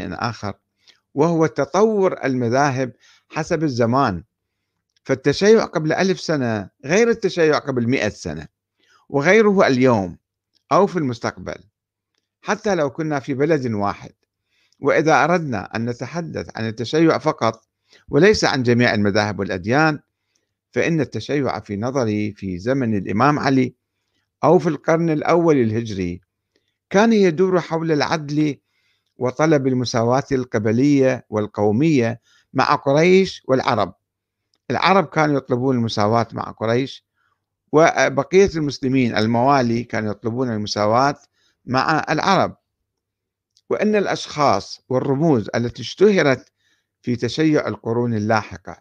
آخر وهو تطور المذاهب حسب الزمان. فالتشيع قبل ألف سنة غير التشيع قبل مئة سنة وغيره اليوم أو في المستقبل. حتى لو كنا في بلد واحد وإذا أردنا أن نتحدث عن التشيع فقط وليس عن جميع المذاهب والأديان فإن التشيع في نظري في زمن الإمام علي أو في القرن الأول الهجري كان يدور حول العدل وطلب المساواة القبلية والقومية مع قريش والعرب. العرب كانوا يطلبون المساواة مع قريش وبقية المسلمين الموالي كانوا يطلبون المساواة مع العرب. وأن الأشخاص والرموز التي اشتهرت في تشيع القرون اللاحقة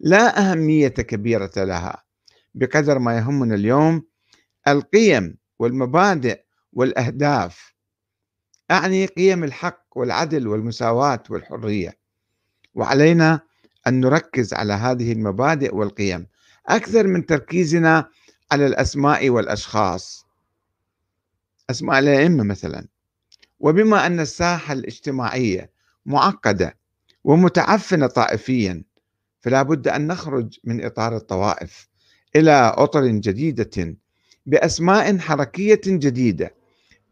لا أهمية كبيرة لها بقدر ما يهمنا اليوم القيم والمبادئ والأهداف أعني قيم الحق والعدل والمساواة والحرية. وعلينا أن نركز على هذه المبادئ والقيم أكثر من تركيزنا على الأسماء والأشخاص. أسماء الأئمة مثلا. وبما أن الساحة الاجتماعية معقدة ومتعفنة طائفيا فلا بد أن نخرج من إطار الطوائف إلى أطر جديدة بأسماء حركية جديدة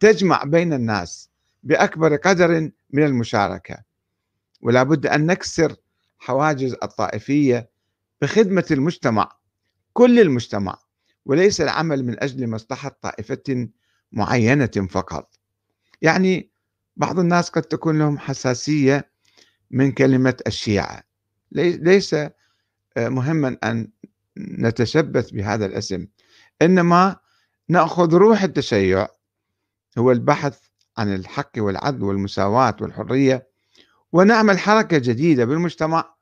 تجمع بين الناس بأكبر قدر من المشاركة. ولا بد أن نكسر حواجز الطائفية بخدمة المجتمع كل المجتمع وليس العمل من أجل مصلحة طائفة معينة فقط. يعني بعض الناس قد تكون لهم حساسية من كلمة الشيعة. ليس آه، مهما أن نتشبث بهذا الاسم. إنما نأخذ روح التشيع هو البحث عن الحق والعدل والمساواة والحرية ونعمل حركة جديدة بالمجتمع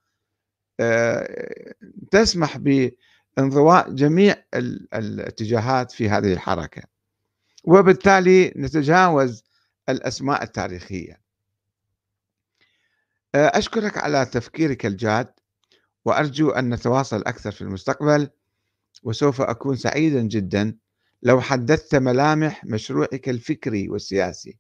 آه، تسمح بانضواء جميع الاتجاهات في هذه الحركة. وبالتالي نتجاوز الأسماء التاريخية. آه، أشكرك على تفكيرك الجاد وأرجو أن نتواصل أكثر في المستقبل وسوف أكون سعيدا جدا. لو حددت ملامح مشروعك الفكري والسياسي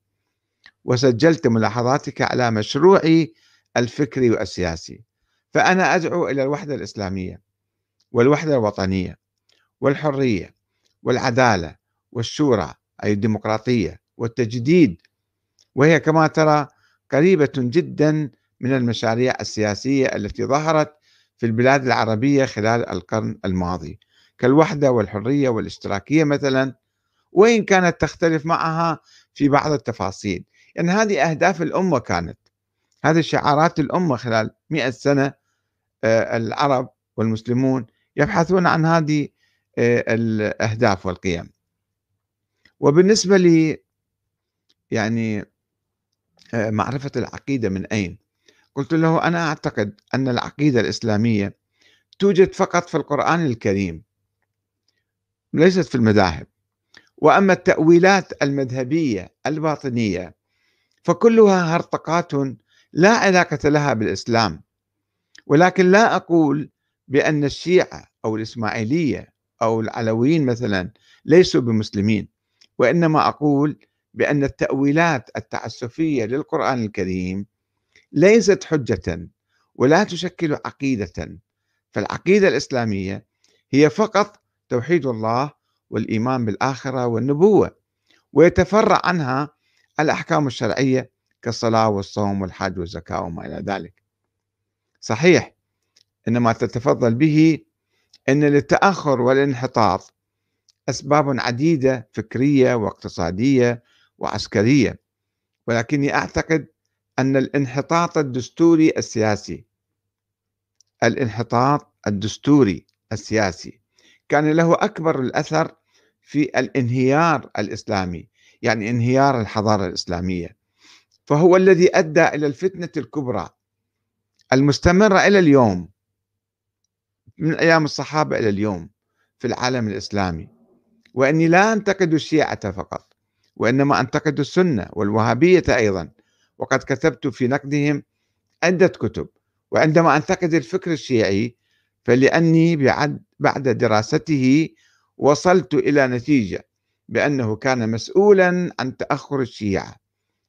وسجلت ملاحظاتك على مشروعي الفكري والسياسي فأنا أدعو إلى الوحدة الإسلامية والوحدة الوطنية والحرية والعدالة والشورى أي الديمقراطية والتجديد. وهي كما ترى قريبة جدا من المشاريع السياسية التي ظهرت في البلاد العربية خلال القرن الماضي. كالوحدة والحرية والاشتراكية مثلا وإن كانت تختلف معها في بعض التفاصيل. يعني هذه أهداف الأمة كانت. هذه شعارات الأمة خلال مئة سنة آه، العرب والمسلمون يبحثون عن هذه آه، الأهداف والقيم. وبالنسبة لي يعني آه، معرفة العقيدة من أين؟ قلت له أنا أعتقد أن العقيدة الإسلامية توجد فقط في القرآن الكريم. ليست في المذاهب. وأما التأويلات المذهبية الباطنية فكلها هرطقات لا علاقة لها بالإسلام. ولكن لا أقول بأن الشيعة أو الإسماعيلية أو العلويين مثلا ليسوا بمسلمين وإنما أقول بأن التأويلات التعسفية للقرآن الكريم ليست حجة ولا تشكل عقيدة. فالعقيدة الإسلامية هي فقط توحيد الله والإيمان بالآخرة والنبوة ويتفرع عنها الأحكام الشرعية كالصلاة والصوم والحج والزكاة وما إلى ذلك. صحيح إن ما تتفضل به أن للتأخر والانحطاط أسباب عديدة فكرية واقتصادية وعسكرية ولكني أعتقد أن الانحطاط الدستوري السياسي الانحطاط الدستوري السياسي كان له أكبر الأثر في الانهيار الإسلامي يعني انهيار الحضارة الإسلامية. فهو الذي أدى إلى الفتنة الكبرى المستمرة إلى اليوم من أيام الصحابة إلى اليوم في العالم الإسلامي. وإني لا أنتقد الشيعة فقط وإنما أنتقد السنة والوهابية أيضا. وقد كتبت في نقدهم عدة كتب وعندما أنتقد الفكر الشيعي فلأني بعد, دراسته وصلت إلى نتيجة بأنه كان مسؤولا عن تأخر الشيعة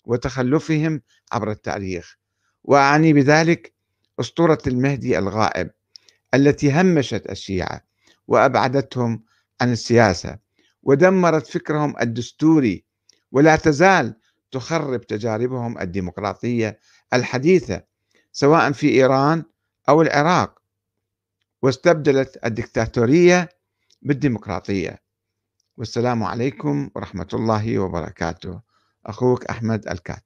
وتخلفهم عبر التاريخ. وأعني بذلك أسطورة المهدي الغائب التي همشت الشيعة وأبعدتهم عن السياسة ودمرت فكرهم الدستوري ولا تزال تخرب تجاربهم الديمقراطية الحديثة سواء في إيران أو العراق. واستبدلت الدكتاتورية بالديمقراطية. والسلام عليكم ورحمة الله وبركاته. أخوك أحمد الكاتب.